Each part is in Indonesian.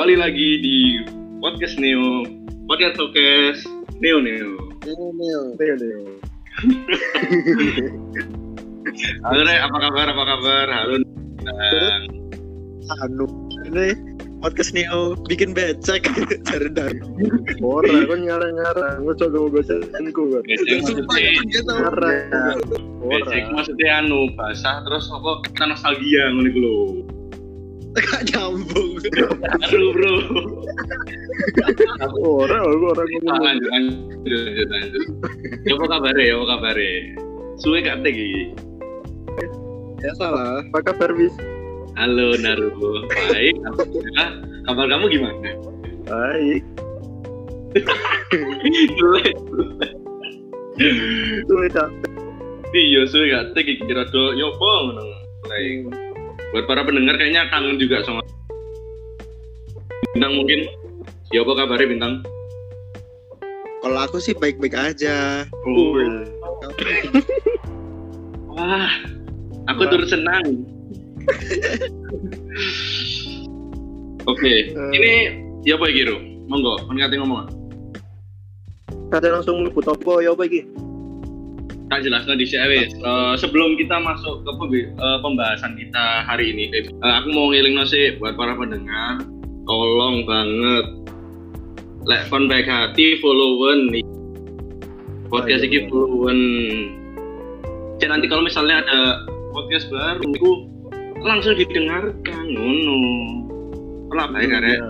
kembali lagi di podcast Neo, podcast podcast Neo Neo. Neo Neo. Neo Neo. Halo Re, apa kabar? Apa kabar? Halo. Dan Anu ini podcast Neo bikin becek dari dari. Ora kon ngarang-ngarang, gue coba gue senku kan. Becek maksudnya, becek maksudnya anu basah terus apa kita nostalgia ngono iku lho. Gak nyambung. Aduh bro. Ora, gue ora Ah, ngomong. lanjut lanjut lanjut lanjut. Ya apa kabar ya? Apa kabar ya? Suwe gak teh iki. Ya salah. Apa kabar bis? Halo Naruto. Baik. Alhamdulillah. Kabar kamu gimana? Baik. Suwe. Suwe tak. Iya, suwe gak teh iki kira do yo apa ngono. Buat para pendengar kayaknya kangen juga sama Bintang mungkin ya apa kabarnya Bintang? Kalau aku sih baik-baik aja. Oh. Wah, aku Wah. turut senang. Oke, ini ya apa iki, Ru? Monggo, kate ngomong. Kata langsung mlebu topo ya apa iki? Tak jelaskan di sini wis. Eh, sebelum kita masuk ke eh, pembahasan kita hari ini, eh, aku mau ngiling sih buat para pendengar, tolong banget lek kon baik hati followen nih podcast Oh, iya, ini iya. followen. Jadi nanti kalau misalnya ada podcast baru, itu langsung didengarkan, ngono. Kalau baik karek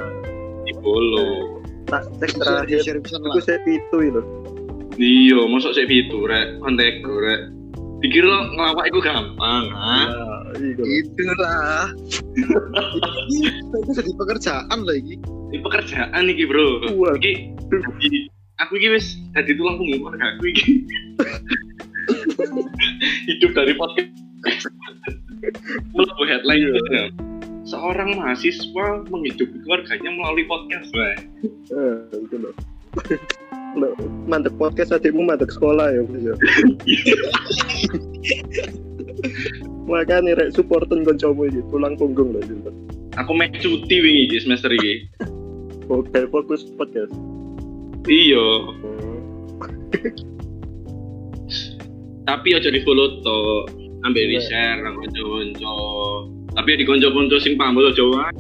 di follow. Tak terakhir. itu itu. Iya, masuk sih itu rek, kontek rek. Dikira lo ngelawak itu gampang, ah. Ya, iku. Itu lah. Itu jadi pekerjaan lagi. Ini pekerjaan iki, Bro. Wah. Iki di- aku iki wis dadi tulang punggung keluarga aku iki. Hidup dari podcast. Melebu headline Iya. gitu. Seorang mahasiswa menghidupi keluarganya melalui podcast. Eh, itu loh. Mandek podcast adikmu mandek sekolah ya, Mas, ya. Makanya rek supporten koncomu iki tulang punggung loh Sinten. Aku meh cuti wingi semester iki. Oke, fokus podcast. Iya, tapi aja di follow to ambil di Iya. share nang konco-konco tapi di konco-konco sing paham Jawa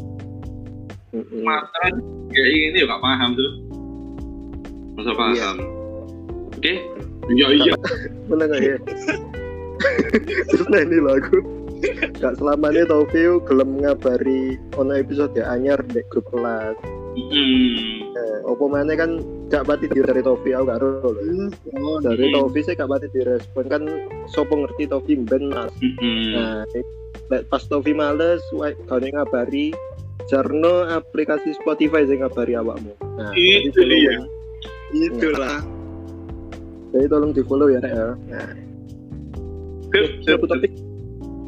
Heeh. mata kayak ini ya gak paham tuh masa paham oke iya iya Mana nggak ya? Terus nah ini loh aku Gak selamanya tau view gelem ngabari ono episode ya anyar di grup kelas. Hmm. Eh, opo mana kan gak pati di dari Tofi aku gak lho. Oh, Dari Hmm. Tofi saya gak pati direspon kan sopo ngerti Tofi ben mas. Hmm. Nah, pas Tofi males, kau ngabari Jarno aplikasi Spotify sing ngabari awakmu. Nah, Itu follow dia. Itulah. Jadi tolong di follow ya, Rek, ya. Nah, satu topik.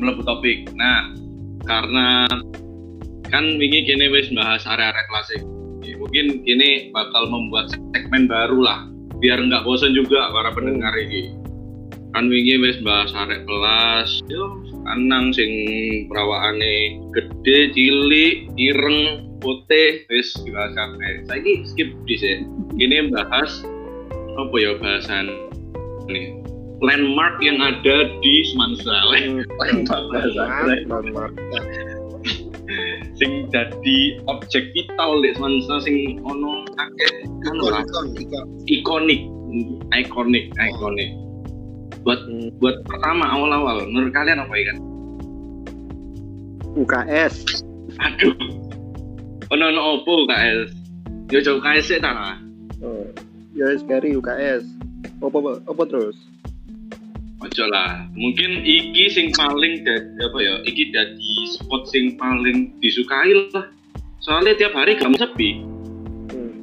melebu topik. Nah karena kan wingi kini wis bahas area-area klasik. Mungkin kini bakal membuat segmen baru lah biar nggak bosan juga para pendengar ini kan wingi wis bahas area kelas yo anang sing perawaane gede cilik ireng putih wis dibahas kabeh saiki skip dhisik kini bahas apa ya bahasan ini? Landmark yang ada di Semansa landmark bahasa Landmark. sing jadi objek vital di Semansa sing ono akeh kan ikonik. Ikonik ikonik. Buat Hmm. buat pertama awal-awal menurut kalian apa ya kan UKS. aduh ono ono opo KS yo coba KS sih ta Oh. Wis kari UKS. Apa apa terus? ojo lah mungkin iki sing paling dadi apa ya iki dadi spot sing paling disukai lah soalnya tiap hari kamu sepi Hmm.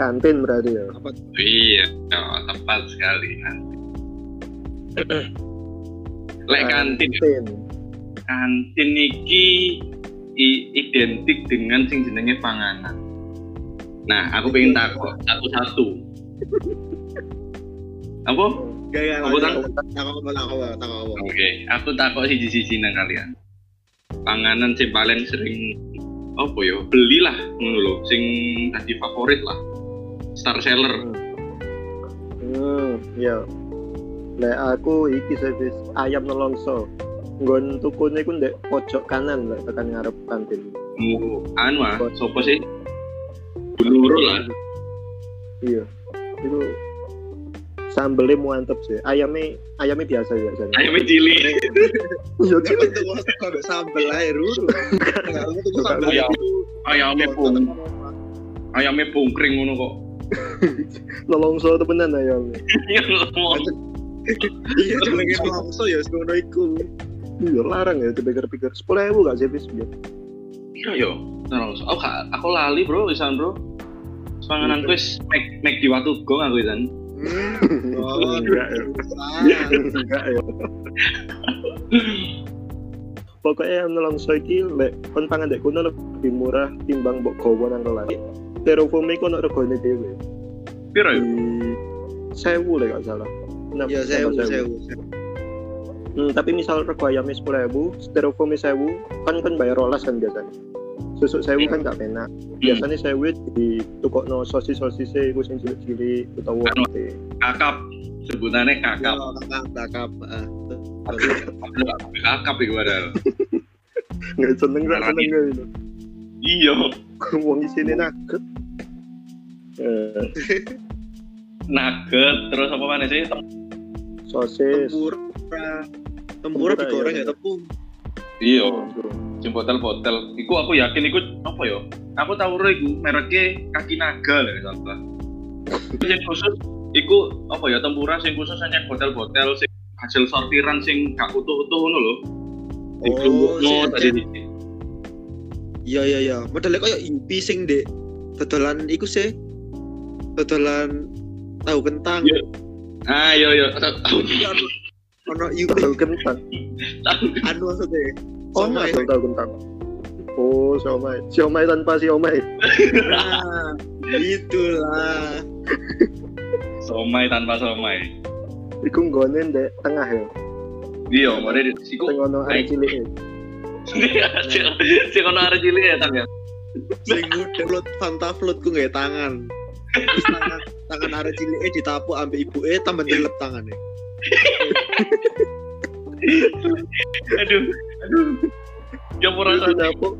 Kantin berarti ya. Apa? iya oh, tepat sekali kantin lek kantin Kantin. kantin iki identik dengan sing jenenge panganan nah aku pengen takut satu-satu apa Gak, gak, Apa, Tang? Takut. Oke, aku takut siji-siji nang kalian. Panganan sing paling sering apa ya belilah ngono lho sing tadi favorit lah star seller Hmm, ya. Nek aku iki service ayam nelongso. Nggon tukune iku ndek pojok kanan lah tekan ngarep kantin. mau anu ah sopo sih dulu lah Iya. Itu sambelnya mantep sih. Ayamnya ayamnya biasa ya jadi. ayamnya cili Iya, Kan untuk waktu kok sambel itu Ayam. itu. ayamnya pung ayamnya pungkring ngono kok nelongso temenan ayamnya. Iya, jenenge langsung ya ngono iku. Iya larang ya dipikir-pikir. Sepuluh ribu gak service biar. iya yo terus aku gak- aku lali bro wisan bro Panganan wis mek mek di waktu gong aku wisan Hmm. Oh, Enggak ya. Enggak ya. Pokoknya yang nelongso iki lek kon pangan dek kono lebih murah timbang mbok gowo nang kelas. Styrofoam iku ono regane dhewe. piro yo Di sewu lek gak salah. Enam- Ya sewu sewu. Hmm, tapi misal rego ayamnya sepuluh ribu, styrofoamnya sewu, kan kan bayar rolas kan biasanya. Susuk sewu kan gak enak. Biasanya sewu di tukok no sosis sosisnya, gue sing cilik-cilik utawa Anu. ate. kakap sebutannya Ya, kakap kakap, kakap. ah. Kakap iku padahal Nggak seneng gak seneng gak itu. iya Wong isine nugget. Eh, nugget terus apa mana sih sosis. Tempura. Tempura, digoreng ya tepung. iya sing botel-botel iku aku yakin iku apa ya? Aku tahu ro iku mereknya kaki naga lah salah yang khusus iku apa ya tempura sing khusus hanya botel-botel sing hasil sortiran sing gak utuh-utuh ngono lho. Oh, Diglungkukno sing- tadi. Iya iya iya. Modalnya kayak Yupi sing dek dodolan iku sih. Dodolan tahu kentang. Ah iya tahu Iya, ono- Yupi Tahu kentang. anu maksudnya. Oh, Somai. tahu tahu kentang. Oh, siomay. Siomay tanpa siomay. Nah, itulah. somai tanpa somai Iku nggone ndek tengah ya. iya mare iku Sing ono arek Baik. cilik. sing ono arek cilik ya tang ya Sing float Fanta float ku nggak tangan. Tangan tangan arek cilik ditapuk ambek ibu eh tambah ndelep tangannya. aduh aduh ora Itu dapuk.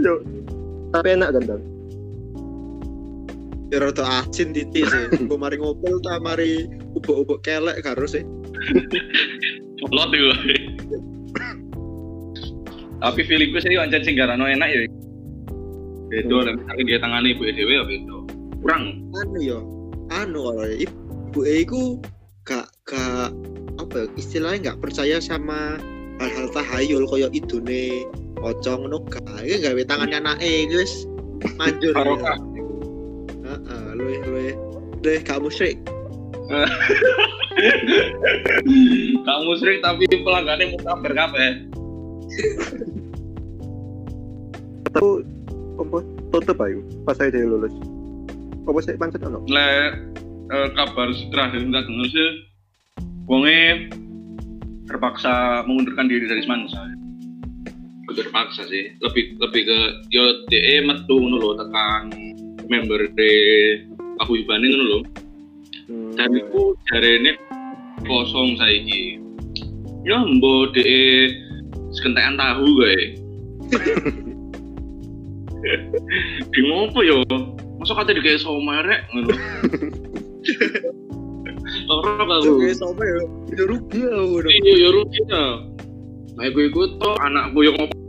Yo. Tapi enak kan, Dan? Ya rada asin titik sih. Gue mari ngopel ta mari ubuk-ubuk kelek karo sih. Lot itu. Tapi feelingku sih ancen sing garano enak ya. Bedo Hmm. lah misalnya dia tangani ibu dhewe ya bedo. Kurang. Anu yo. Anu kalau ibu eh iku gak gak apa ya, istilahnya nggak percaya sama hal-hal tahayul koyo idune pocong ngono gak iki gawe tangannya anake guys manjur Barokah. heeh luwe luwe luwe gak musyrik Gak musrik tapi pelanggannya mau kabar kabeh. Tapi apa tutup ayo pas saya lulus. Apa sih pancet ono? Le eh, kabar terakhir kita dengar sih wonge terpaksa mengundurkan diri dari Semansa. Terpaksa sih. Lebih lebih ke yo DE metu ngono lho tekan member de Paguyubaning ngono lho. Hmm, dan itu jarene kosong saiki ya mbok de sekentekan tahu gae bingung apa yo masa kata dikaya somarek ngono Loro aku Oke, sama ya. Ya rugi ya ngono. iya ya rugi ya nah gue anakku yang ngomong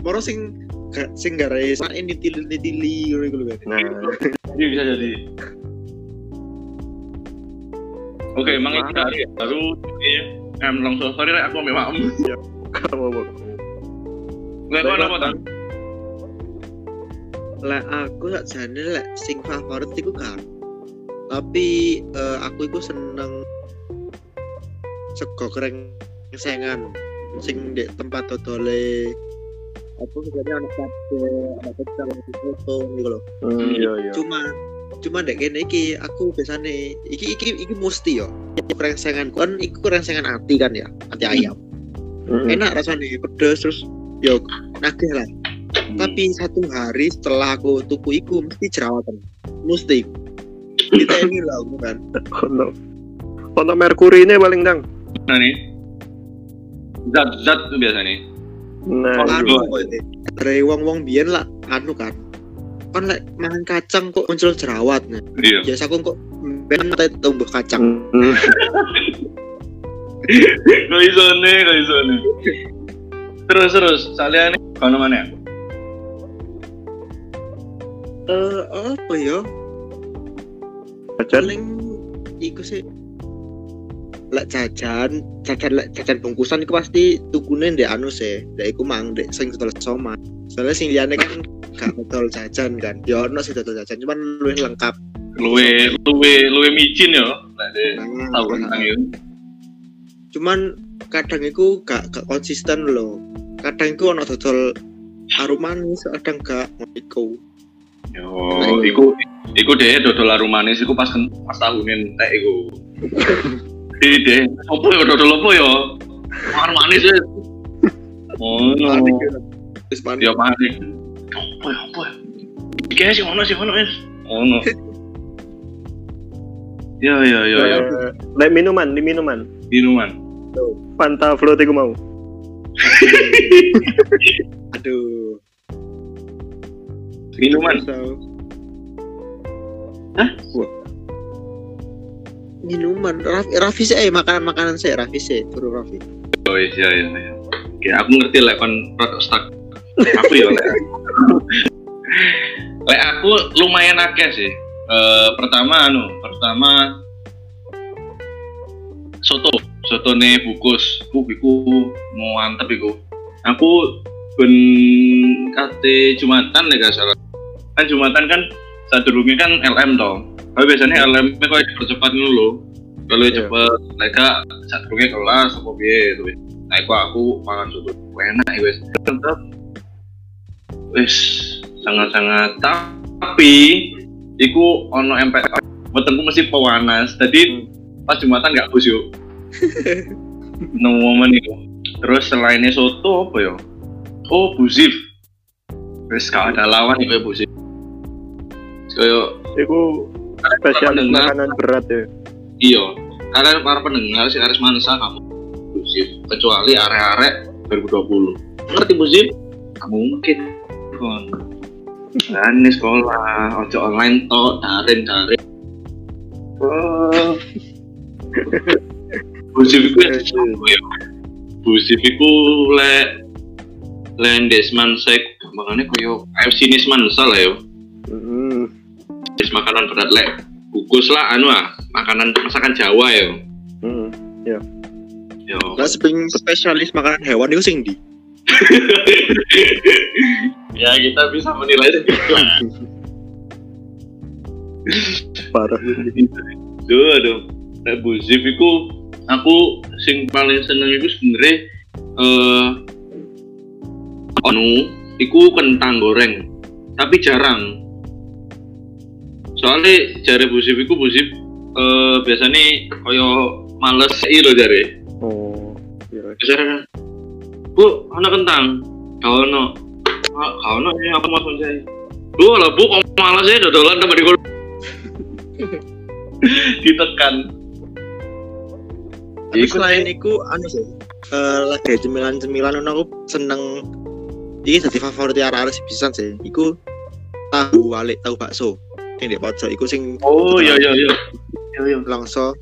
Moro sing gak sing gak rae sak ini iku lho kan. Nah, Iya bisa jadi. Oke, emang ini hari ya. Baru iya. Em langsung sorry rek aku memang. kamu apa? Lek kono apa tang? Lah aku sak jane lek sing favorit iku kan. Tapi eh, aku iku seneng sego kereng sengan sing di tempat dodole apa sebenarnya anak kafe anak kecil foto gitu loh. Hmm, iya iya. cuma cuma dek kene iki aku biasane iki iki iki mesti yo. Krengsengan kan iku krengsengan ati kan ya ati ayam. Hmm. enak rasanya pedes terus yo nagih lah. Tapi satu hari setelah aku tuku iku mesti jerawatan. Mesti ini lah aku kan ono ono merkuri ini paling dang Nah nih. Zat-zat tuh biasa nih. nah Oh, anu kok ini. dari wong wong biyen lah anu kan kan lek mangan kacang kok muncul jerawat nah. Iya. biasa aku kok ben mata tumbuh kacang Hmm. Kok iso nih, kok iso nih. Terus terus, saliyane kono mana? eh apa ya paling iku sih lek jajan jajan lek jajan bungkusan iku pasti tukune ndek anu sih ndek iku mang ndek sing dodol soma. Soalnya sing liyane kan gak dodol jajan kan ya ono sih dodol jajan cuman luwih lengkap. Luwe luwe luwe micin yo. Lah de Nah, tahu tentang itu. cuman kadang iku gak, gak konsisten loh kadang iku ono dodol harum manis kadang gak iku. Yo, iku. iku deh dodol arum manis iku pas ken- pas tahunin tek iku. Di deh, opo yo dodol opo yo? Arum manis ya. Oh, no. terus panik Dia panik. Opo ya, opo ya? Iki sih ono sih ono es. Ono. Ya ya ya ya. Eh, Lek minuman, di minuman. Minuman. Fanta float iku mau. aduh Minuman. So. Hah? Minuman, Raffi, Raffi sih, eh makanan makanan saya Raffi sih, turu Raffi. Oh iya iya iya. Oke, aku ngerti lek kon stuck. Aku ya lek. lek aku lumayan akeh sih. Eh pertama anu, pertama soto, soto nih bukus, bu iku mau antep iku. Aku ben kate Jumatan nek gak salah. Kan Jumatan kan sadurunge kan LM toh. Tapi biasanya LM kok dipercepat dulu loh. Kalau Iya. cepet, mereka sadurunge kelas apa piye gitu. Nah, iku aku mangan soto enak ya wes. Tetep wes sangat-sangat tapi iku ono MPK wetengku mesti pewanas. Jadi pas Jumatan gak bus yuk. no momen itu. Terus selainnya soto apa ya? Oh, busif. Wes gak ada lawan iku busif. Kayak Iku pendengar. makanan berat ya. iya. Karena para pendengar si Aris Mansa kamu. Busif kecuali arek-arek 2020 ngerti busif kamu mungkin. Kon kan. Ini sekolah ojo online to daring daring. Oh. Busif itu ya apa ya? busif itu le lendes mansek gampangannya koyo AFC Nismansa lah yo. Hmm. Jenis makanan berat lek bungkus lah anu ah makanan masakan Jawa ya Hmm. yo Lah seping spesialis makanan hewan itu sing di. ya kita bisa menilai sendiri lah Parah. Duh, aduh. Lek buzif iku aku sing paling seneng iku sebenarnya eh anu iku kentang goreng tapi jarang soalnya jare buzif iku buzif eh biasanya koyo males sih lo jare Oh. Iya. biasanya bu ana kentang kau ono kau ono ini aku mau saya lu lah bu kok malas ya dodolan temen di ditekan Tapi Iku selain itu anu sih. Eh lagi cemilan-cemilan aku seneng iki dadi favorit arek-arek sih pisan sih. Iku tahu walik tahu bakso. Yang di pojok iku sing oh iya iya iya. iya iya. Langso.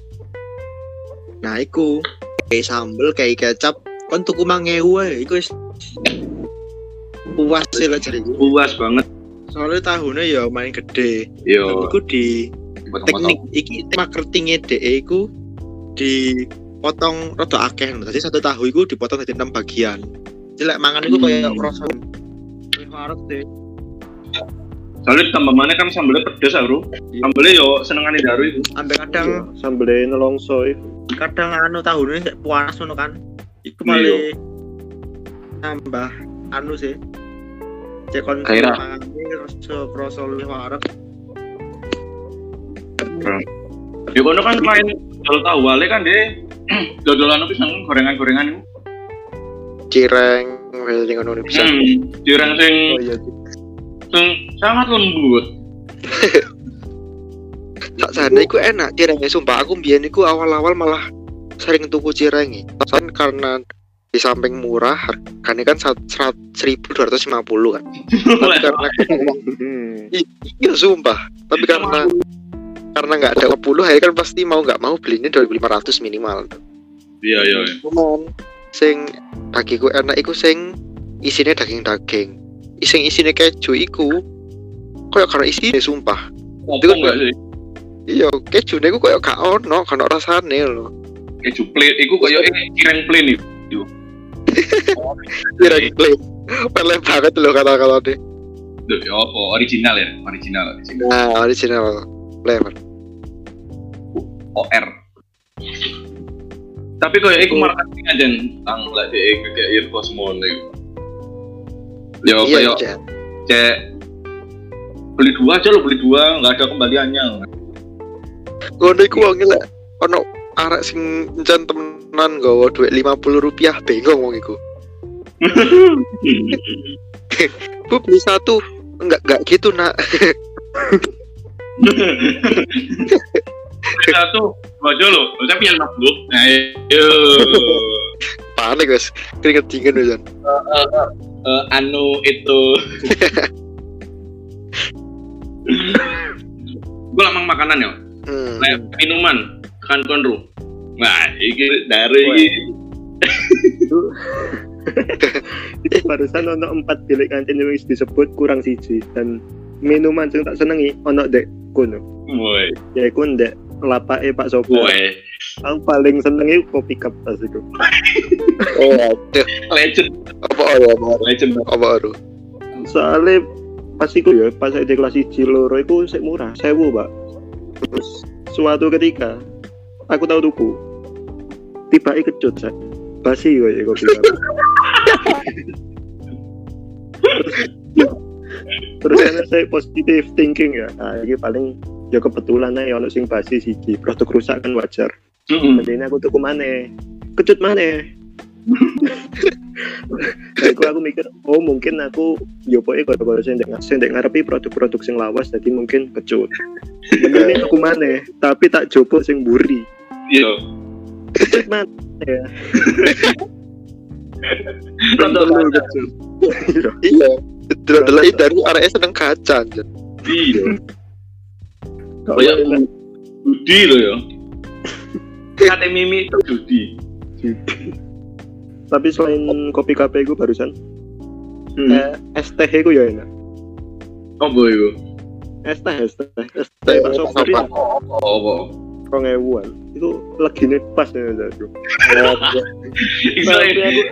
Nah, iku kayak sambel kayak kecap. Kan tuku mangewu ae iku wis puas sih lah jadi puas banget. Soalnya tahunnya ya main gede. Yo iku di teknik iki marketingnya DE iku dipotong rada akeh. Jadi satu tahu iku dipotong jadi enam bagian. Jelek mangan iku kayak Hmm. rasa harus deh soalnya tambah mana kan sambelnya pedes bro sambelnya yo senengane daru itu sampai kadang Iya, Sambelnya nelongso itu. kadang anu tahunnya sik puas ngono kan. Iku Iya. malah nambah anu sih. Cek konsumsi Gairah. mangan ini rasa rasa luwih wareg. Di kono kan selain dodol tahu wale kan deh dodolan apa sih gorengan-gorengan itu cireng kayak ngono bisa. Hmm, jurang sing oh iya sing sangat lembut. Tak sana iku enak cirengnya sumpah aku mbiyen iku awal-awal malah sering tuku cirengnya. Kan karena di samping murah harganya kan seribu dua ratus lima puluh kan tapi karena Hmm. Iya sumpah tapi karena karena nggak ada 50 akhirnya kan pasti mau nggak mau belinya 2500 minimal Iya, iya. iya. cuman sing bagiku enak iku sing isinya daging-daging sing isinya keju iku koyo karena isinya sumpah Apa kan enggak sih? iya keju iku koyo gak ono kan rasane lho Keju plain, iku koyo eh cireng plain itu. kira plain pelem banget lho kata-kata deh Duh, ya apa? Original ya? Original, original. nah original flavor OR. Tapi koyo iku marketing aja tang lah dhek kayak. Ya iya koyo Jan. cek beli dua aja lo beli dua nggak ada kembaliannya. Ngono iku wong lek ono arek sing jan temenan gawa duit 50 rupiah bengong wong iku. Bu beli satu. Enggak enggak gitu nak. Satu aja lo. Tapi yang lu nah ayo panik guys keringet dingin Jan. Eh, anu itu gue lamang makanan ya hmm. Minuman kan konru nah iki dari iki. Itu itu barusan ono empat bilik kantin yang wis disebut kurang siji dan minuman sing tak senengi ono dek kono. Woi ya iku ndek lapake Pak Sopo. Woi aku paling senengi kopi kapas itu oh aduh. Legend. Apa apa apa legend. Apa aduh soalnya pas iku ya pas saya di kelas siji loro iku sik murah sewu pak. Terus suatu ketika aku tahu tuku. Tiba kecut saya basi kok ya kapas terus karena saya positive thinking ya. Nah, ini paling ya kebetulan aja ono sing basi siji. Produk rusak kan wajar. Jadi ini aku tuku mana kecut mana aku aku mikir oh mungkin aku pokoknya kalau kalau saya ndek saya ndek ngarepi produk-produk sing lawas jadi mungkin kecut. Mending aku mana tapi tak jopo sing buri iya. Kecut mana ya kaca. kecut. Iya. Delok dari arek seneng kaca Jan. iya. Kayak. Judi lo ya. Kata Mimi itu judi tapi selain kopi kape gue barusan hmm. eh, es teh gue ya enak. Apa itu? Es teh es teh es teh pak Apa? apa? Apa? Rong ewuan itu lagi nih pas ya Zadu. iso tapi aku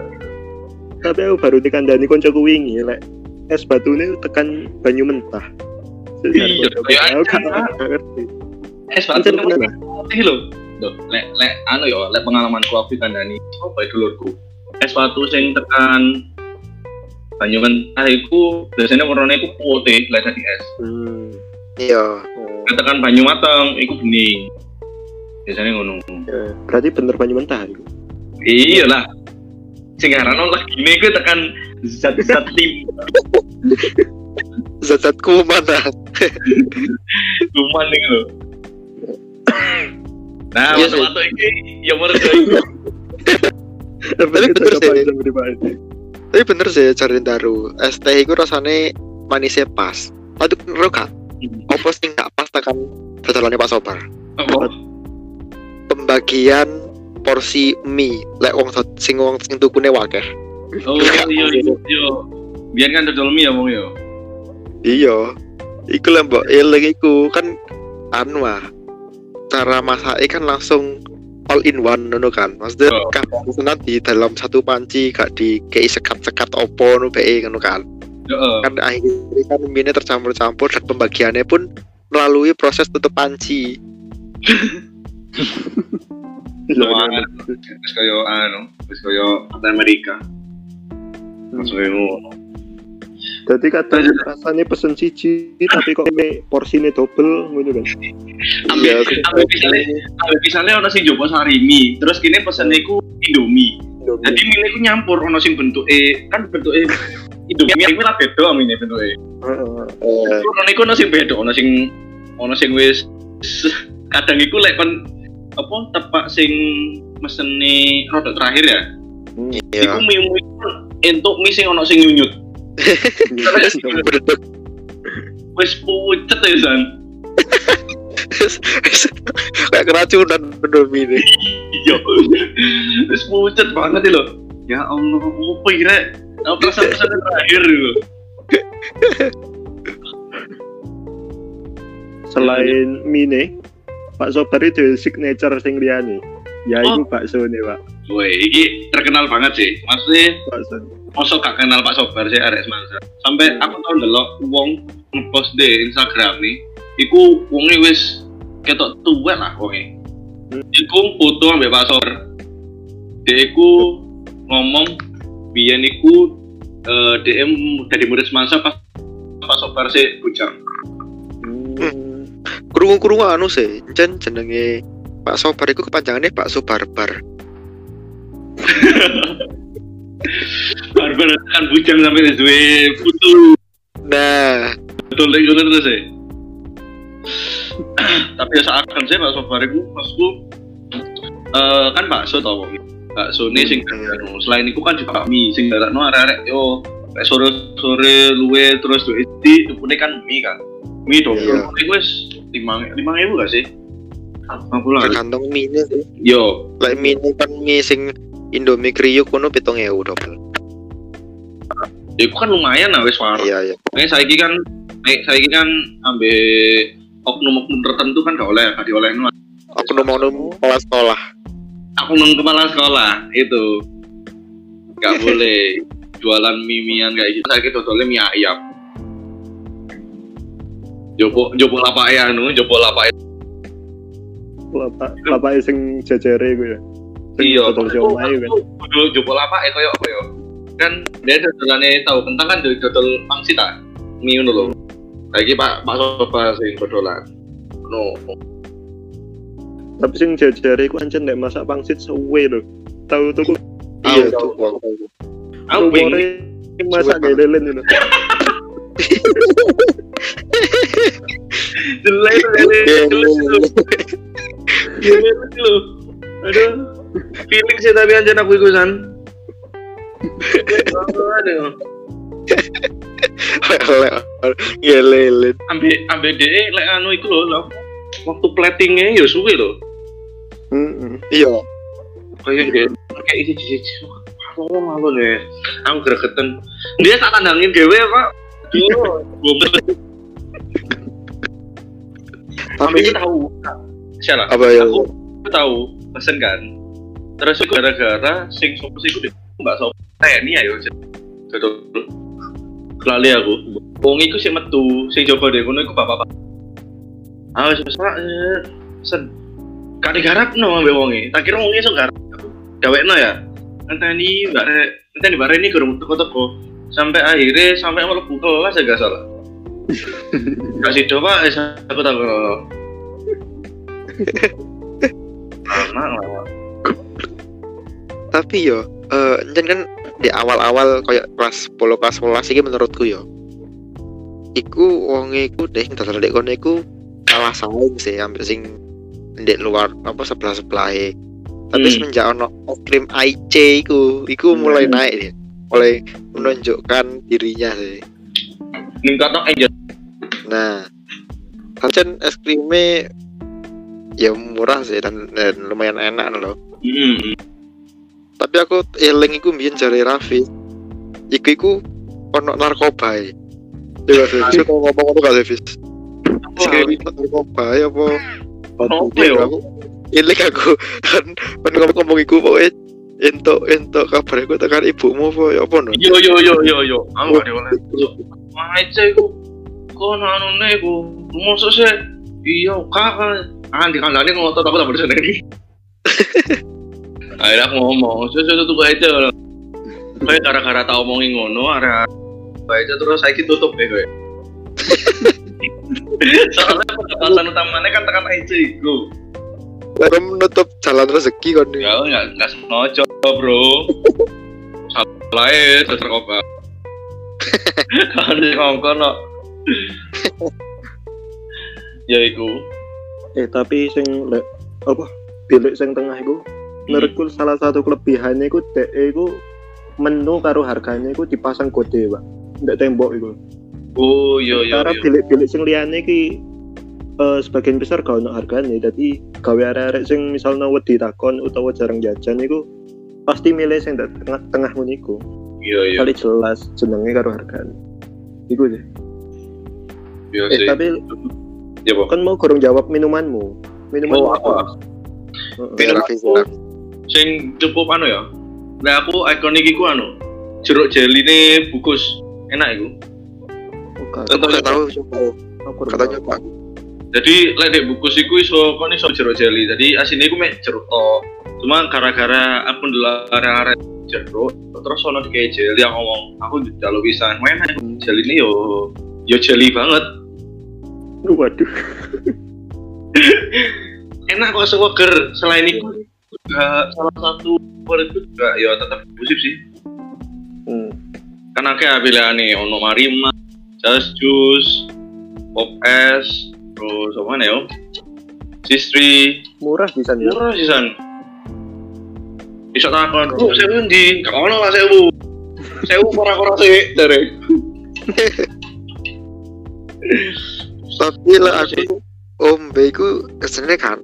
tapi aku baru dikandani koncoku wingi lek es batu ini tekan banyu mentah. Iya, kayak aku gak aja. gak ngerti. Es batu putih lo lek lek anu ya lek pengalamanku aku kandani apa ya dulurku es batu sing tekan banyu mentah iku biasanya warnanya iku putih lek tadi es. Hmm. iya. Oh, tekan banyu matang iku bening. Biasanya ngono. Ya. berarti bener banyu mentah itu iya lah sing aran lah gini iku tekan zat-zat tim. Zat-zat kuman ah. Kuman nih lo nah Iya waktu-waktu ini ya gue Tapi bener sih. tapi bener sih cari daru es teh itu rasanya manisnya pas. Tapi menurut gak? Apa sih gak pas tekan dadalannya Pak Sobar? Pembagian porsi mie. Lek wong sing wong sing tukune wakeh. Oh iya iya iya biar kan dodol mie ya mong ya? Iya. Iku lah mbak eling iku kan anu ah. Cara masaknya kan langsung all in one ngono kan maksudnya Oh. kabeh di dalam satu panci gak di kayak sekat-sekat opo ngono bae ngono kan Heeh. kan akhirnya kan mie tercampur-campur dan pembagiannya pun melalui proses tutup panci kaya anu, terus kaya Captain Amerika. Langsung kayak ngono. Jadi kadang rasanya pesen siji tapi kok me porsinya double ngono kan Ambil, ambil misalnya, ambil misalnya orang sing jopo sarimi, terus kini pesennya iku Indomie. Indomie. Jadi mie iku nyampur ono sing bentuke kan bentuke Indomie iku lah beda mie bentuke. Heeh. Eh, Ono iku ono sing beda, ono sing ono sing wis kadang iku lek kon apa tepak sing mesene rodok terakhir ya. iya. Iku iku entuk mie sing ono sing nyunyut. Wis pucet ya san. Kayak keracunan Indomie ini. Iya. Wis pucet banget ya lho. Ya Allah, apa kira? Apa pesan-pesan terakhir lho. Selain mie Pak Sobar itu signature sing liyane. Ya Oh. iku bakso nih, Pak. Woi, ini terkenal banget sih. Maksudnya Bakso. Mosok gak kenal Pak Sobar sih arek semansa. Sampai aku tau ndelok wong ngepost di Instagram nih, iku wonge wis ketok tuwek lah wonge. Hmm. Iku foto ambek Pak Sobar. Dia iku ngomong biyen iku eh, DM dari murid semansa pas Pak Sobar sih bujang. Hmm. Krungu-krungu anu sih, jen jenenge Pak Sobar iku kepanjangannya Pak Sobarbar. Barbar kan bujang sampai duwe foto Nah, betul lagi ngono terus ya. Tapi ya seakan saya Pak Sobar iku maksudku eh kan bakso tau wong. Bakso ini sing Hmm. anu. Selain itu kan juga mie sing darakno arek-arek yo kayak sore-sore luwe terus duwe di tupune kan mie kan. Mie dong. Iya. Iku wis 5 5000 gak sih? 50 tergantung mie ini sih. Yo, Lek mie kan mie sing Indomie kriuk kono 7000 double. ya kan lumayan lah wis warung. Iya, iya. Nek saiki kan nek saiki kan ambek oknum-oknum tertentu kan gak oleh, gak diolehno. Aku nomor kelas sekolah. Aku nung kepala sekolah itu gak boleh jualan mimian kayak gitu. Saiki dodolnya mie ayam. Jopo jopo lapak ya anu, jopo lapak Bapak bapak sing jajare iku ya. Iya. siomay kan. Dodol jopo lapak koyo apa ya? Kan dia dodolane tahu kentang kan dodol pangsit ah. Mie lho. Lagi Pak Pak Sofa sing dodolan. No. Tapi sing jajare iku ancen nek masak pangsit suwe lho. Tahu tuku Iya, tuh. Aku pengen masak Suwe, kayak lelen ngono. jelek jelek lu aduh feeling sih tapi anjir aku iku san aduh Iya, lek anu iku lho lho. waktu platingnya ya suwe lho. Heeh. Iya. kayak dia kayak isi isi malu malu deh aku gregetan. Dia tak tandangin gawe pak. Yo, tapi aku tahu. Siapa? Apa ya? aku tahu pesen kan terus gara-gara sing sopo sih gue mbak sopo. TNI ayo betul lali aku. Wong iku sing metu sing coba deh kono iku bapak bapak ah wis eh, pesen gak digarapno ambek wonge. Tak kira wonge iso garap. Gawekno ya. Ngenteni mbak re ngenteni mbak ini kurang teko-teko sampai akhirnya sampai mlebu kelas ya gak salah. Kasih coba aku tak kalau anak lah Tapi yo, eh jen kan di awal-awal kayak kelas 10 kelas 11 iki menurutku yo. Iku wonge iku deh dodol dek kono iku kalah saing sih ambil sing ndek luar apa sebelah-sebelah Tapi Hmm. semenjak ono krim IC iku, iku mulai Hmm. naik deh. Mulai menunjukkan dirinya sih. ningkatno aja Nah, kan es krimnya ya murah sih dan, dan lumayan enak loh. hmm. Tapi aku eling iku mbiyen jare Raffi. Iku iku ono narkoba. e. Ya sih, kok ngomong ngono gak Fis? Sekali narkoba ya apa? Ya? Aku eling aku kan kan ngomong-ngomong iku pokoknya entuk entuk kabar aku tekan ibumu apa ya apa no? yo yo yo yo yo aku gak oleh aja iku kono anune iku mosok sih iya kakak ah di kandangnya ngotot aku tak bisa sendiri akhirnya aku ngomong sesuatu tuh aja kayak gara-gara tau omongin ngono area aja terus saya tutup deh gue soalnya pendapatan utamanya kan tekan aja iku Baru menutup jalan rezeki kon. Ya nggak nggak sengaja bro. Salah ya terus narkoba. Kan ngongkon no. Ya iku. eh tapi sing lek apa bilik sing tengah iku menurutku salah satu kelebihannya iku dek iku menu karo harganya iku dipasang kode pak ndak tembok iku Oh iya iya. Karena iya. bilik-bilik sing liyane iki eh, sebagian besar gak ono hargane dadi gawe arek-arek sing misalnya wedi takon utawa jarang jajan iku pasti milih sing tengah tengah ngono iku Iya iya. kali jelas jenenge karo hargane iku deh Iya eh sih. tapi Ya kan mau kurang jawab minumanmu minuman Oh, apa? Rafi, aku. Sing cukup anu ya. Nah aku ikonik iku anu. Jeruk jeli ini bungkus enak iku. Bukan. Aku nggak tahu. Aku Katanya. Pak. Jadi lek dek bungkus iku iso kon iso jeruk jeli. Jadi asine iku mek jeruk tok. Cuma gara-gara aku ndelok arek-arek jeruk terus ono kayak jeli yang ngomong aku jalo bisa enak iku. jeli ini yo yo jeli banget. waduh Enak kok seger. Selain itu juga salah satu favorit itu juga ya tetap eksklusif sih. hmm. kan akeh pilihane ono Marima, Just Juice, Pop S, terus apa nih yo? Sistri, murah bisa nih murah sih san. Bisa takon, "Bu, sewu ndi?" Gak ono lah sewu. Sewu ora-ora sih dari. Tapi lah aku Om Beku sebenarnya kan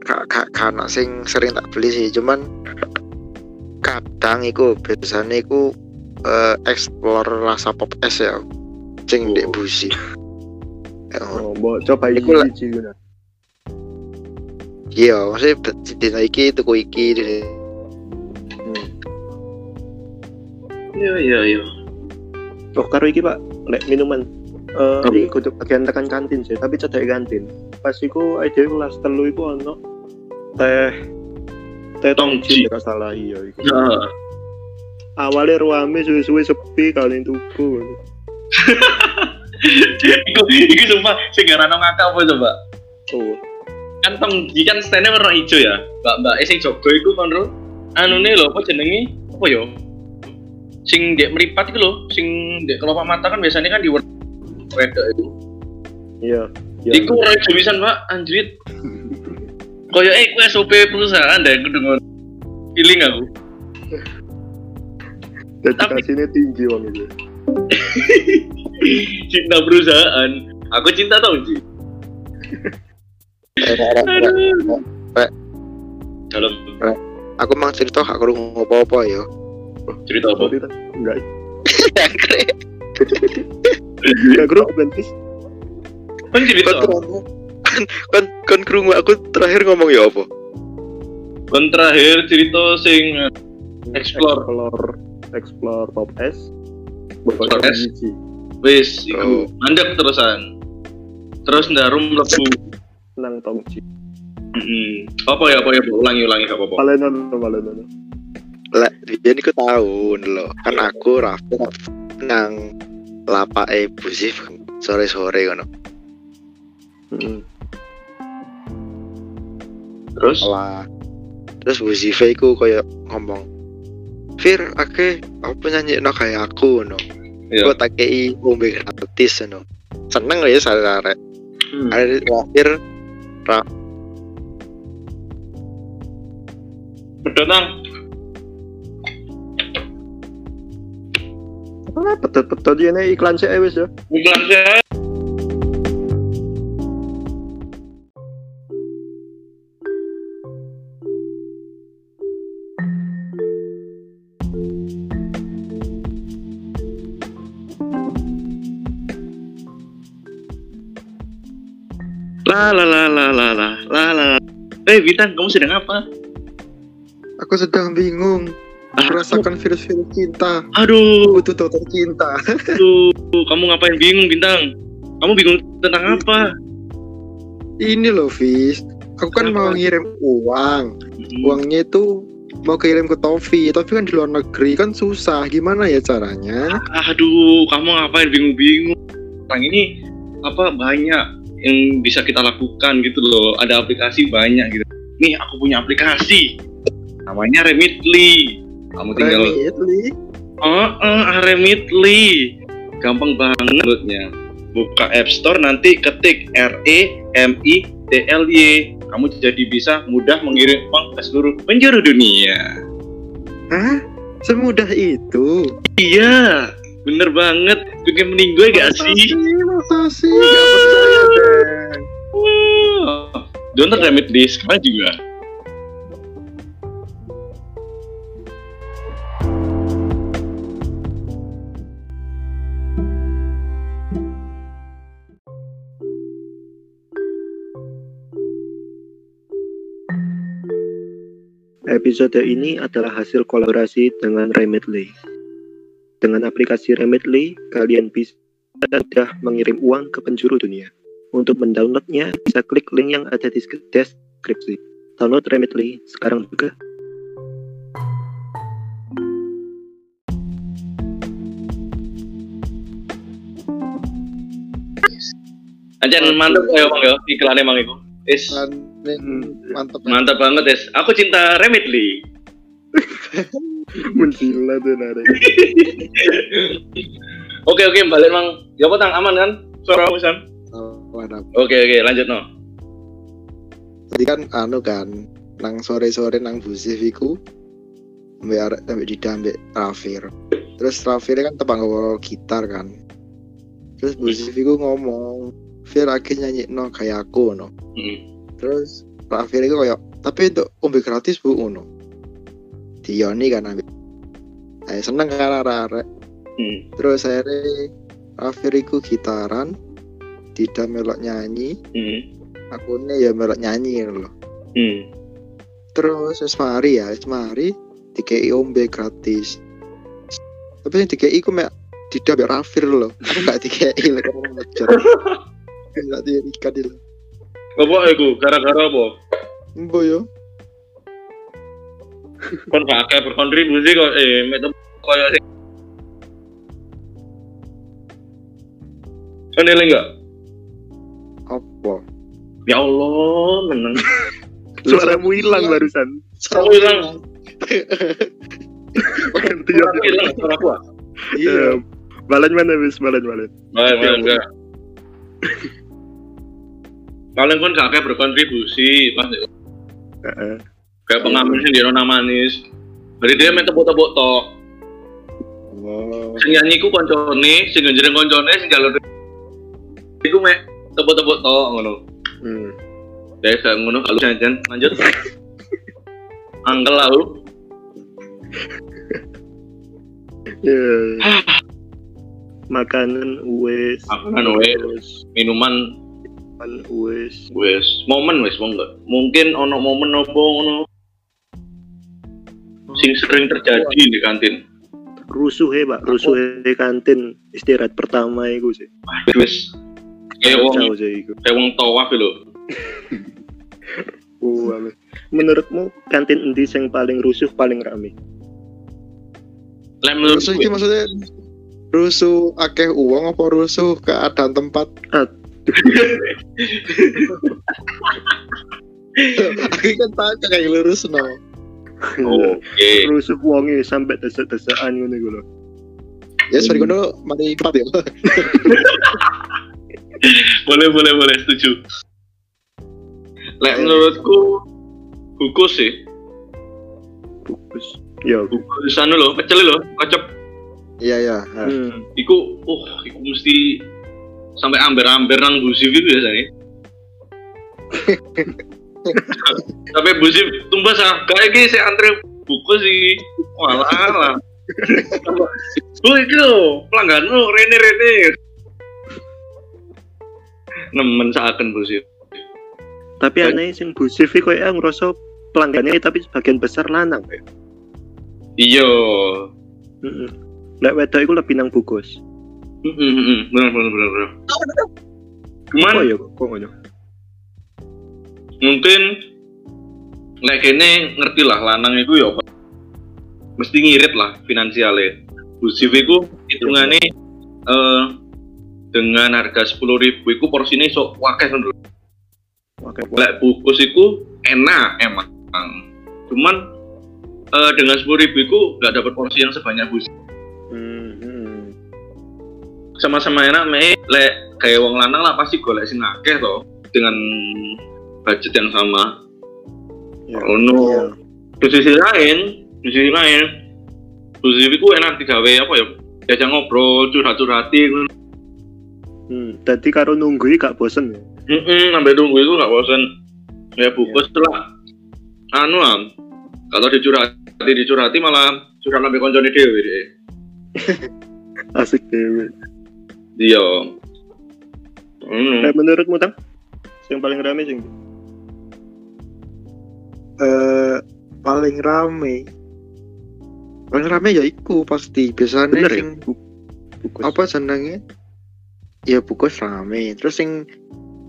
kan sing sering tak beli sih, cuman kadang iku biasanya iku eh, explore rasa pop es ya, sing dek busi. Ya, oh mau coba Iku lah. Iya, maksudnya di- dina iki tuku iki di hmm. Iya iya iya. oh karo iki pak lek minuman eh Apa? iki kudu bagian tekan kantin sih tapi cedek kantin pas iku ide kelas telu iku ono teh teh Tongji. tidak salah iya iku Nah, awalnya ruame suwe-suwe sepi kalian tuku iku iku sumpah sing garano ngakak apa coba? oh Kan tongji kan stene warna hijau ya. Mbak-mbak sing jogo iku kon ro. Anu nih lho, apa jenenge? Apa yo? Sing dek meripat iku lho, sing dek kelopak mata kan biasanya kan di wedok itu. iya iya Iku ora ijo pisan, Pak, anjrit. Koyo eh ku SOP perusahaan deh kudu ngono. Feeling aku. tapi- dedikasinya tinggi wong itu cinta perusahaan. Aku cinta tau sih. Dalam Aku mang cerita gak kurang apa-apa ya. cerita apa? Enggak enggak grup ganti Kan cerita. Kan kan kan krungu aku terakhir ngomong ya apa? Kan terakhir cerita sing eh, Explore. explore explore pop S Pop S. wis iku Oh. mandek terusan. Terus ndarum mlebu. nang tongji Heeh. Apa ya apa ya ulangi ulangi gak apa-apa. palenon palenon Lah, dia niku tahu lho. Kan aku Rafi nang lapak e busif sore-sore ngono. Hmm. Terus Lah. Terus busif iku koyo ngomong, "Fir, ake apa nyanyi no kayak aku no." Iya. Kok tak kei ombe gratis no. Seneng ya sare-sare. Hmm. Ada terakhir Pedotang. Ah, pedot-pedot ini iklan sih wis ya. Iklan saya. La la la la la la la la. Eh Bintang, kamu sedang apa? aku sedang bingung Ah, merasakan virus-virus cinta. Aduh, Butuh dokter cinta. aduh, kamu ngapain bingung Bintang? Kamu bingung tentang apa? Ini loh, Fis. Aku kan Kenapa? mau ngirim uang. Hmm. Uangnya itu mau kirim ke Tofi, tapi kan di luar negeri kan susah. Gimana ya caranya? Aduh, kamu ngapain bingung-bingung? Sekarang ini apa banyak yang bisa kita lakukan gitu loh. Ada aplikasi banyak gitu. nih aku punya aplikasi namanya Remitly kamu tinggal Remitly. oh, oh Remitly gampang banget menurutnya buka App Store nanti ketik R E M I T L Y kamu jadi bisa mudah mengirim uang ke seluruh penjuru dunia Hah? Semudah itu. iya bener banget bikin mending gue gak sih Masa sih? Gak percaya deh. Wah. Download Remitly sekarang juga Episode ini adalah hasil kolaborasi dengan Remitly. Dengan aplikasi Remitly, kalian bisa mudah mengirim uang ke penjuru dunia. Untuk mendownloadnya, bisa klik link yang ada di deskripsi. Download Remitly sekarang juga. Aja mantep ya bang ya iklan emang itu. Is mantep. mantap banget es. Aku cinta Remitly. Mencila tuh nare. Oke oke balik mang. Ya apa tang aman kan? Suara aku Sam. Oh. Oke oke lanjut no. Tadi kan anu kan nang sore-sore nang busif iku ambek arek ambek Dida ambek Rafir. Terus Rafir kan tebang nggawa gitar kan. Terus busif iku ngomong, "Fir akhir nyanyi no kayak aku no." Hmm. Terus Rafir iku kayak tapi untuk ombe gratis bu ngono. Dioni kan ambek. Saya seneng kan arek Hmm. Terus akhirnya Rafir iku gitaran, Dida melok nyanyi, Hmm. aku ya melok nyanyi gitu loh. Hmm. terus wis mari ya wis mari dikei ombe gratis tapi yang dikei ku mek tidak mek rafir loh aku gak dikei lek orang ngejar gak diikat itu Apa iku? Gara-gara apa? embo yo Kon gak akeh berkontribusi kok eh metu koyo sing Kon eling enggak? apa Ya Allah, meneng. Suaramu hilang barusan. Aku hilang. Ganti ya. Hilang suara aku. ah. iya Balan mana wis balan balan. Baik, baik, enggak. Kalian kan gak berkontribusi, pas Heeh. Kayak pengamen sing dino nang manis. Jadi dia main tepuk-tepuk tok. oh Sing nyanyi ku koncone, sing njeneng koncone sing jalur iku mek tepuk-tepuk tok ngono. Hmm. Ya gak ngono kalau jangan lanjut. Angkel lalu. Ya. Makanan wes. Makanan wes. Minuman Makanan wes. wes momen wes. Mungkin ono momen opo ngono sing sering terjadi di kantin. Rusuh ya pak, rusuh di kantin istirahat pertama itu sih. Aduh wes kayak wong itu. kayak wong tawaf lho. Wah, Mas. Menurutmu kantin endi yang paling rusuh paling rame? Menurut rusuh gue, iki maksudnya rusuh akeh uang apa rusuh keadaan tempat aku kan tak kayak lurus no Oke. rusuh wonge sampai desek-desekan ngono iku lho. ya sorry kono mari empat ya. Boleh boleh boleh setuju. Lek menurutku hukus sih. Bagus. Ya, hukus anu loh kecil loh kocep iya ya hmm. iku uh iku mesti sampai amber-amber nang busif itu biasanya sampai busif tumbas ah kayak gini saya antri buku sih walah lah Bu lho, pelanggan lu rene rene. Nemen saken busif. Tapi aneh sing Bu Sivi koyo ngerasa pelanggannya tapi sebagian besar lanang ya. Iya. Heeh. Lek wedok iku lebih nang bungkus. Heeh, heeh, bener bener bener bener. Cuman Oh ya kok ngono. Mungkin lek kene ngerti lah lanang itu ya apa? mesti ngirit lah finansialnya Busif itu hitungannya eh, dengan harga sepuluh ribu itu porsinya sok kan Oke. lek bukus itu enak emang cuman eh, dengan sepuluh ribu itu nggak dapat porsi yang sebanyak bus Hmm, hmm. sama-sama enak me le kayak wong lanang lah pasti golek sing akeh toh dengan budget yang sama Ya. oh no Iya. di sisi lain di sisi lain di sisi itu enak digawe apa ya diajak ngobrol curhat-curhati Hmm, tadi karo nunggu gak bosen ya. Mm sampai tunggu itu nggak bosan ya bungkus lah anu am kalau dicurhati dicurhati malah curhat sampai koncone dewe deh Asik dewe. iya Hmm. Kayak menurutmu tang? Yang paling rame sing. Eh paling rame paling rame ya iku pasti biasanya Bener ya? sing Bukus. apa senengnya ya bukus rame terus sing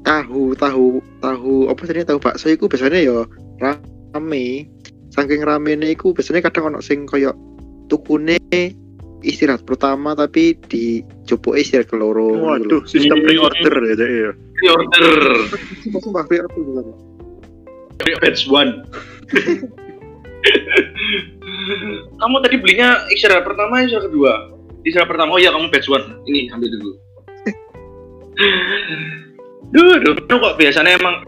tahu tahu tahu apa tadi tahu bakso iku biasanya ya rame saking rame iku biasanya kadang ono sing koyo tukune istirahat pertama tapi di jopo istirahat keloro Waduh, sistem pre-order ya Dek, ya. order sumpah pre-order bener. Batch one. Kamu tadi belinya istirahat pertama istirahat kedua? Istirahat pertama oh iya kamu batch one. Ini ambil dulu. Duh duh anu kok biasanya emang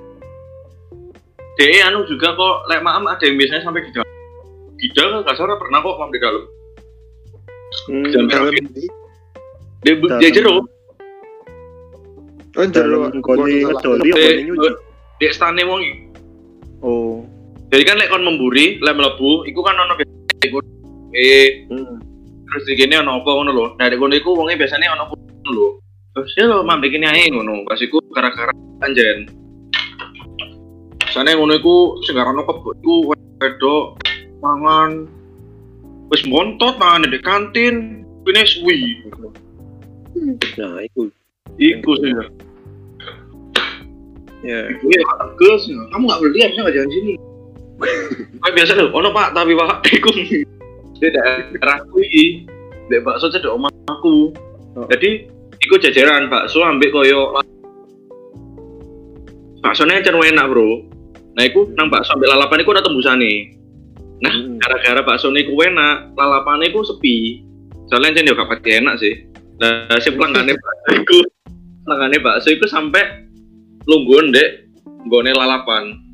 DE anu juga kok lek maam ada yang biasanya sampai di dalam. Di dalam gak salah pernah kok maam di dalam. Hmm, Jam dalam dia Dalam. dia jero oh jero koni ngedoli dia stane wong iki. Jadi kan lek kon memburi lek mlebu iku kan ono eh Hmm. terus di gini ono apa ngono lho nah kono iku wonge biasanya ono ngono lho terus ya lho mam bikin ae ngono pas iku gara-gara anjen sana ngono iku sing ono kebo iku wedok mangan wis montot mangan di kantin ini suwi Nah, itu. iku sih Ya. Iya, bagus. Kamu nggak beli harusnya nggak jalan sini. Kayak biasa loh, ono pak, tapi pak, iku di daerah kui, di bakso cedek omahku. Oh. Jadi, iku jajaran bakso ambek koyo baksonya cenderung enak bro. Nah, iku nang bakso ambek lalapan iku ada tembusane. Nah, Hmm. gara-gara bakso iku enak, lalapan iku sepi. Soalnya cenderung gak pati enak sih. Nah, si pelanggannya bakso iku, pelanggannya bakso iku sampai lungguan dek, nggone lalapan.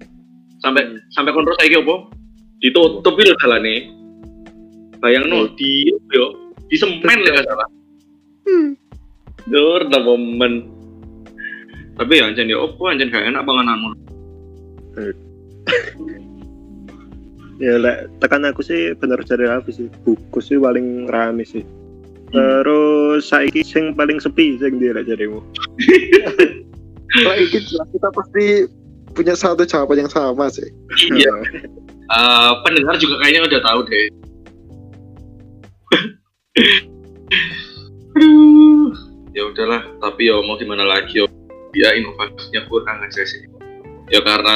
Sampai sampai kontrol saya apa? Ditutup itu jalane. Bayang no, di yo, di semen lah salah. Dur, dah momen. Tapi ya anjen ya opo anjen gak enak pangananmu. Ya lek tekan aku sih bener dari aku sih. Buku sih paling rame sih. Terus saiki sing paling sepi sing dia lek jarimu. Lah iki kita pasti punya satu jawaban yang sama sih. Iya. Eh, pendengar juga kayaknya udah tahu deh. Aduh, ya udahlah. Tapi ya mau gimana lagi yo. Ya inovasinya kurang aja sih. Ya karena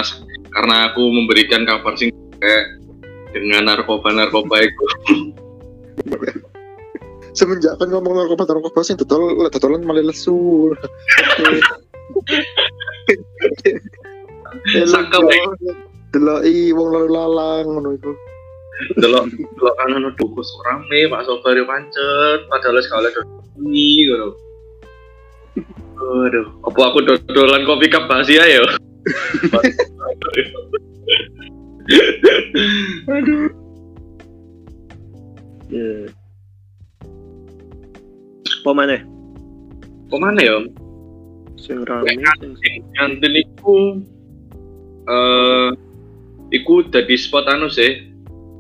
karena aku memberikan kabar sing kayak dengan narkoba narkoba itu. Semenjak kan ngomong narkoba narkoba sing dodol dodolan malah lesu. Sangka baik. Deloki wong lalu lalang ngono iku. delok delok kanan bos rame pak sobar yo pancet padahal sekali ada ini gitu aduh apa aku dodolan kopi cup bahasia ya aduh Ya. Apa mana? kok mana ya Sing rame sing kantin iku eh iku jadi spot anu sih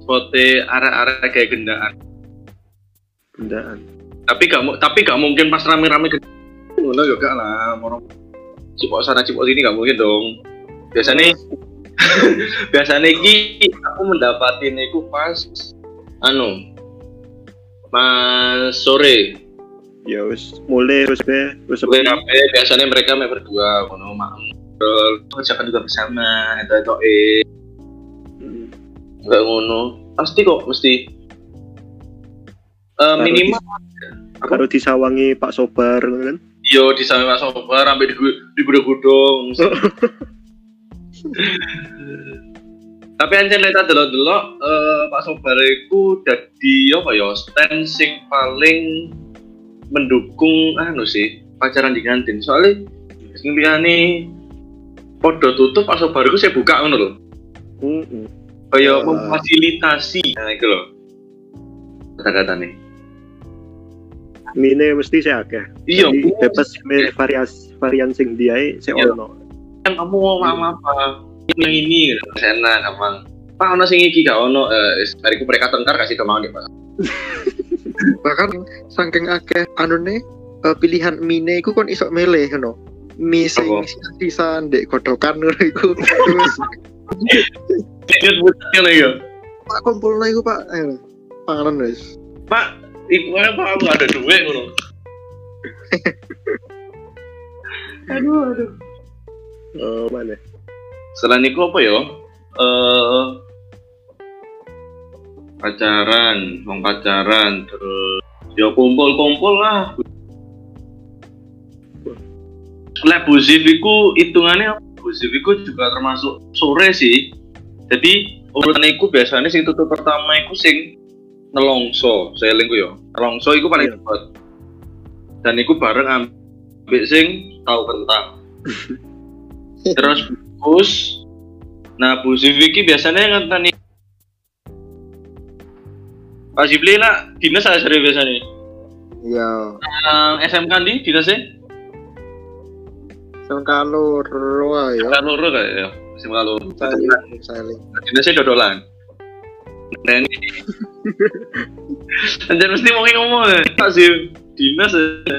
spotnya arah-arah kayak gendaan. Bendaan. tapi gak tapi gak mungkin pas rame-rame ke ngono yo gak lah morong cipok sana cipok sini gak mungkin dong. Biasanya biasanya iki aku mendapatin itu pas anu pas sore. Ya wis mulai wis be wis rapi biasanya mereka main berdua ngono mak kerjakan juga bersama itu itu eh nggak ngono pasti kok mesti Eh, minimal Karo disawangi Pak Sobar kan. Yo di sana Mas Sobar sampai di di gudang-gudang. Tapi ancen lek tak delok-delok eh, Pak Sobar iku dadi apa ya stand sing paling mendukung anu sih pacaran di kantin. Soalnya sing liyane podo tutup Pak Sobar iku saya buka ngono lho. Mm-mm. Kayak Wah. memfasilitasi nah itu loh. Kata-kata nih. Mine mesti saya akeh. Iya, bebas milih varias varian sing diae sik Iya. ono. kan kamu mau mama apa yang ini gitu. enak emang pak ono sing iki gak ono eh mereka tengkar kasih ke mau nih pak bahkan saking akeh anune eh, pilihan mine iku kon iso milih ngono mie sing Apa? sisa ndek godokan ngono iku. Terus ingat butnya nih ya. Pak kumpulno iku pak. Eh, panganan wis. Pak ibu apa aku ada duit ngono. Aduh aduh. Oh, mana? selain itu apa ya? Eh pacaran mau pacaran terus ya kumpul kumpul lah lah busif iku hitungannya busif iku juga termasuk sore sih. Jadi urutan iku biasanya sing tutup pertama iku sing nelongso saya lingku ya nelongso iku paling Iya. cepat dan iku bareng ambek sing tahu kentang terus bus nah busif iki biasanya ngenteni. Pak Zibli lah dinas ada sering biasanya? Ya Nang SMK di dinasnya sing kalur wae ya. Loro kayak ya. SMK loro saling saling dinasnya dodolan. Dan Anjir mesti mau ngomong ya. Pak sih dinas ya.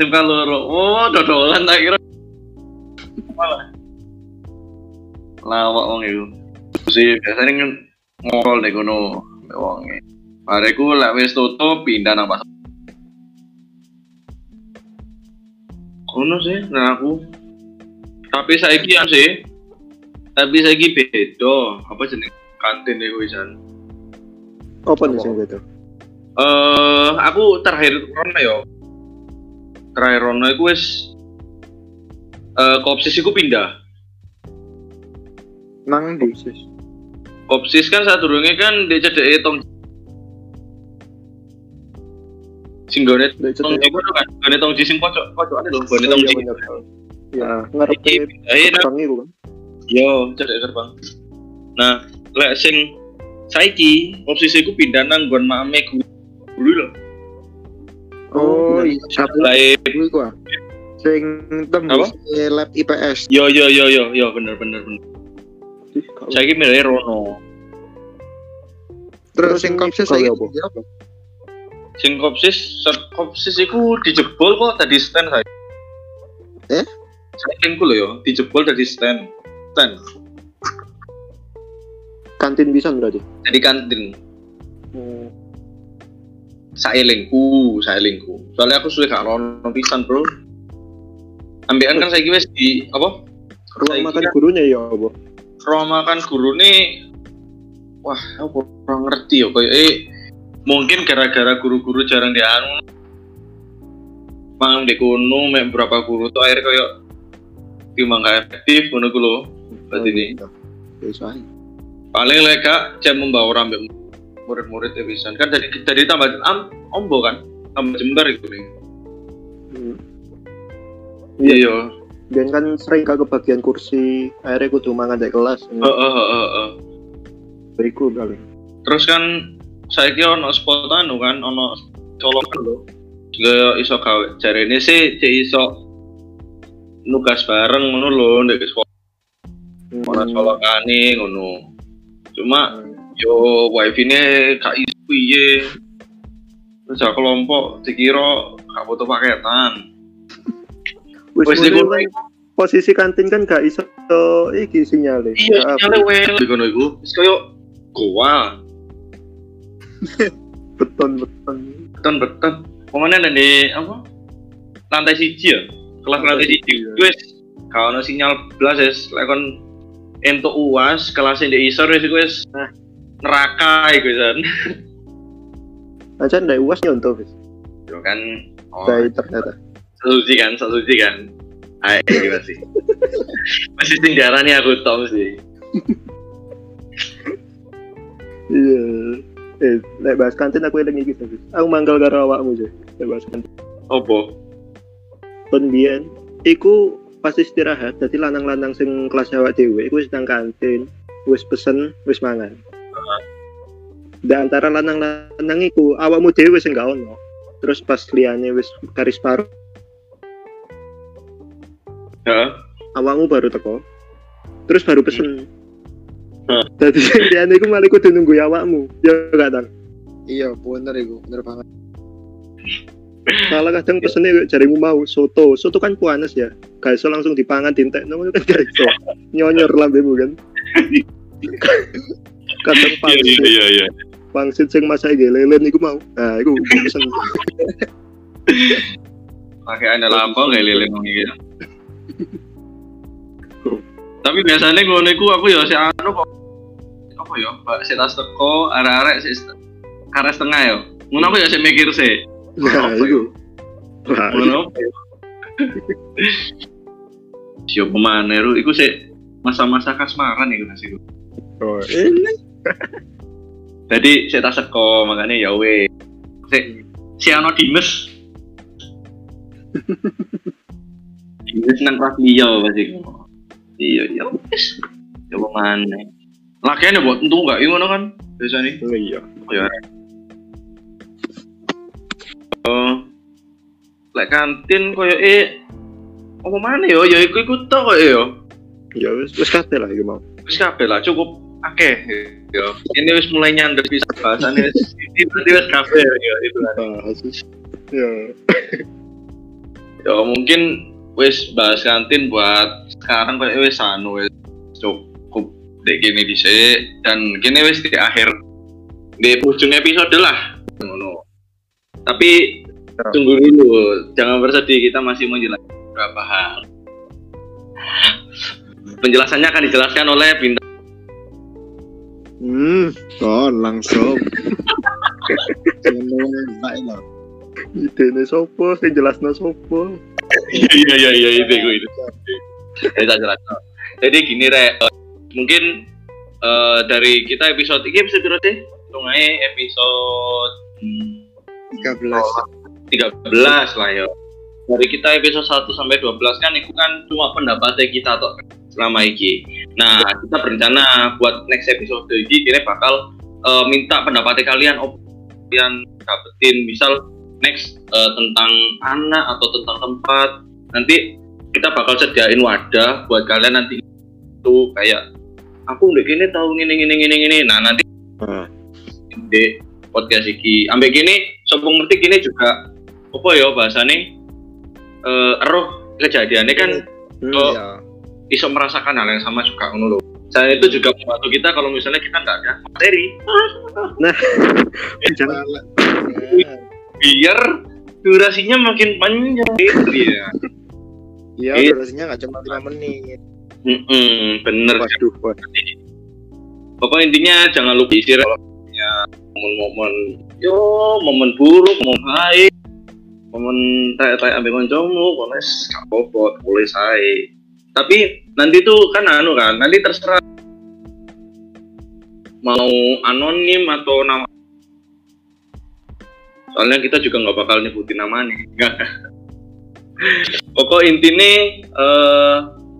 SMK loro oh dodolan tak kira. Malah lawak wong itu. Sih biasanya kan ngobrol deh kono mbek wonge Bareku lek wis tutup pindah nang pasar. Kono sih, nah aku. Tapi saiki ya sih. Tapi saiki beda. Apa jeneng kantin iku wisan. Apa nih sing beda? Eh, aku terakhir rono ya. Terakhir rono iku wis eh kopsis iku pindah. nang di Sis. Kopsis kan saat durungnya kan dia cedek tong singgone Ndek tong iku kan gone tong sing pojok pojokane lho gone Oh, tong iya sing. Ya, Ah, ngarepe iki pindahin gerbang iku kan. yo cedek gerbang. Nah lek sing saiki posisi ku pindah nang nggon mame ku dulu lho. Oh bener. iya. satu Lae iku ah. Sing tembus eh, lab IPS. Yo yo yo yo yo bener bener bener. Saiki milih Rono. Terus Terus sing kopsis gawe saiki apa? Ya apa sing kopsis set- kopsis iku dijebol kok tadi stand saya Eh? saiki ku lho yo dijebol tadi stand stand kantin bisa berarti. jadi kantin Hmm. saelingku saelingku soalnya aku sudah gak rono pisan bro ambekan kan saiki wis di apa Ruang Saiki makan kan- gurunya ya apa? ruang makan guru nih wah aku kurang ngerti ya kayak eh mungkin gara-gara guru-guru jarang dianu mang di kono mek berapa guru tuh akhirnya kayak timbang gak efektif ngono ku lho berarti ini bisa paling lega jam membawa orang ambek murid-murid ya bisa kan dari dari tambah am ombo kan tambah jembar itu nih Hmm. iya iya Dan kan sering kagak kebagian kursi, akhirnya kudu mangan di kelas. Heeh, heeh, heeh. Beriku kali. terus kan saya kira ono spot anu kan ono colokan lho. Gak iso gawe. Jarene sih cek iso nugas bareng ngono lho ndek sekolah Hmm. ono colokane ngono. Cuma yo wifi ne gak iso piye. Terus ya kelompok dikira gak foto paketan. Wis iku, posisi kantin kan gak iso iki sinyale. iya sinyale di kono iku. Wis koyo goa beton beton. beton beton. Ada di apa? Lantai siji ya? Kelas Lantai siji wes kalau ono sinyal belas ya lekon entuk uas kelas di isor iku wes Nah. neraka iku kan Aja ndak uas nyontoh wis. yo kan oh, Dari ternyata. suci kan suci kan. Ayo, masih. Masih tinggalan aku tom sih. Iya. Eh, lek bahas kantin aku eling iki Gus. Aku manggal karo awakmu sih. Lek bahas kantin. Opo? Kon biyen iku pas istirahat dadi lanang-lanang sing kelas awak dhewe iku wis nang kantin, wis pesen, wis mangan. Di antara lanang-lanang iku awakmu dhewe sing gak ono. Terus pas liyane wis karis paru, Heeh. awakmu baru teko. Terus baru pesen. Hah. Dadi sing liyane iku malah kudu nunggu awakmu. Ya gak tang. Iya, bener iku, bener banget. Salah kadang pesennya jarimu mau soto. Soto kan panas ya. Gak iso langsung dipangan dintekno ngono kan gak iso. Nyonyor lambemu kan. kadang Iya pangsit, iya iya iya. pangsit sing masak lelen iku mau. Nah, iku pesen. Pakai anda lampau wong iki. Tapi biasanya ngono iku aku ya si anu kok apa ya, Mbak si tas teko arek-arek si karena setengah ya. Ngono aku ya sih mikir sih. Nah, Ngono. apa ya? Siapa mana ru? Iku sih masa-masa kasmaran iku nasi iku. oh, Jadi saya tak seko makanya ya we. Si si ano dimes. dimes nang kelas liya pasti. Iya ya wis. Coba mana? Lakian ya buat tentu enggak iya ngono kan biasanya. iya. Ya. Oh. Lek kantin koyo eh apa mana yo ya iku iku tok koyo yo. Ya wis wis kabeh lah iku mau. Wis kabeh lah cukup akeh yo. Ini wis mulai nyandek bisa bahasane wis itu wis kabeh yo itu kan. Ya. Ya mungkin wis bahas kantin buat sekarang kayak wis anu wis cukup dek gini dhisik dan kini wis di akhir di ujung episode lah ngono. Tapi Ya. tunggu dulu, jangan bersedih kita masih mau jelaskan beberapa hal. Penjelasannya akan dijelaskan oleh bintang Hmm, kon langsung. Lho. Idene sopo sing jelasno sopo? iya iya iya itu gue itu tak jadi gini re mungkin eh, dari kita episode ini episode berapa sih? Hitung aja episode hmm, 13. 13 lah ya. Dari kita episode 1 sampai 12 kan itu kan cuma pendapatnya kita tuh selama ini nah kita berencana buat next episode ini kira bakal eh, minta pendapatnya kalian op kalian dapetin misal next eh, tentang anak atau tentang tempat. Nanti kita bakal sediain wadah buat kalian nanti. Itu kayak aku udah gini tahu gini gini gini gini nah nanti Ah. di podcast iki. Ambek gini sombong ngerti gini juga apa ya bahasane? Eh eroh kejadiannya kan Hmm. Oh. Iya. iso merasakan hal yang sama juga ngono loh selain itu juga membantu kita kalau misalnya kita nggak ada materi. Jangan. Biar durasinya makin panjang. Gitu ya Iya, Iya. durasinya nggak cuma 5 menit. Mm-mm, bener Waduh, waduh. pokoknya intinya jangan lupa isi kalau punya momen-momen yo momen buruk momen baik momen tayak-tayak ambil koncomu kones gak apa-apa boleh saya tapi nanti tuh kan anu kan nanti terserah mau anonim atau nama soalnya kita juga nggak bakal nyebutin namanya pokok intinya eh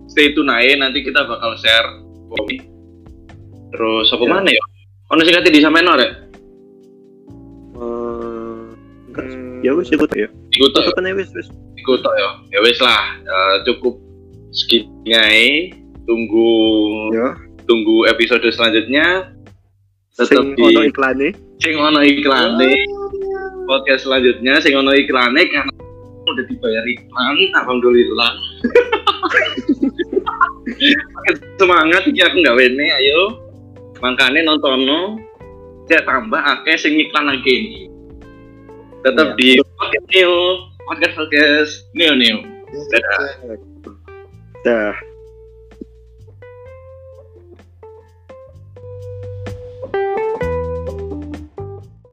stay tune aja nanti kita bakal share komik terus apa Ya. mana ya ono sing kate ora Eh, Hmm, ya wis ikut ya. ikut aja wis wis. ikut ya ya wis lah Eh, cukup segini ae tunggu Ya. tunggu episode selanjutnya tetap Sing di ono iklane. sing ono iklan podcast selanjutnya sing ono iklannya karena udah dibayar iklan alhamdulillah. Semangat iki aku nggak wene ayo. Makanya nontono. Cek tambah akeh sing iklan lagi ini. Tetap Iya. di podcast new podcast podcast. New new dadah. Dah.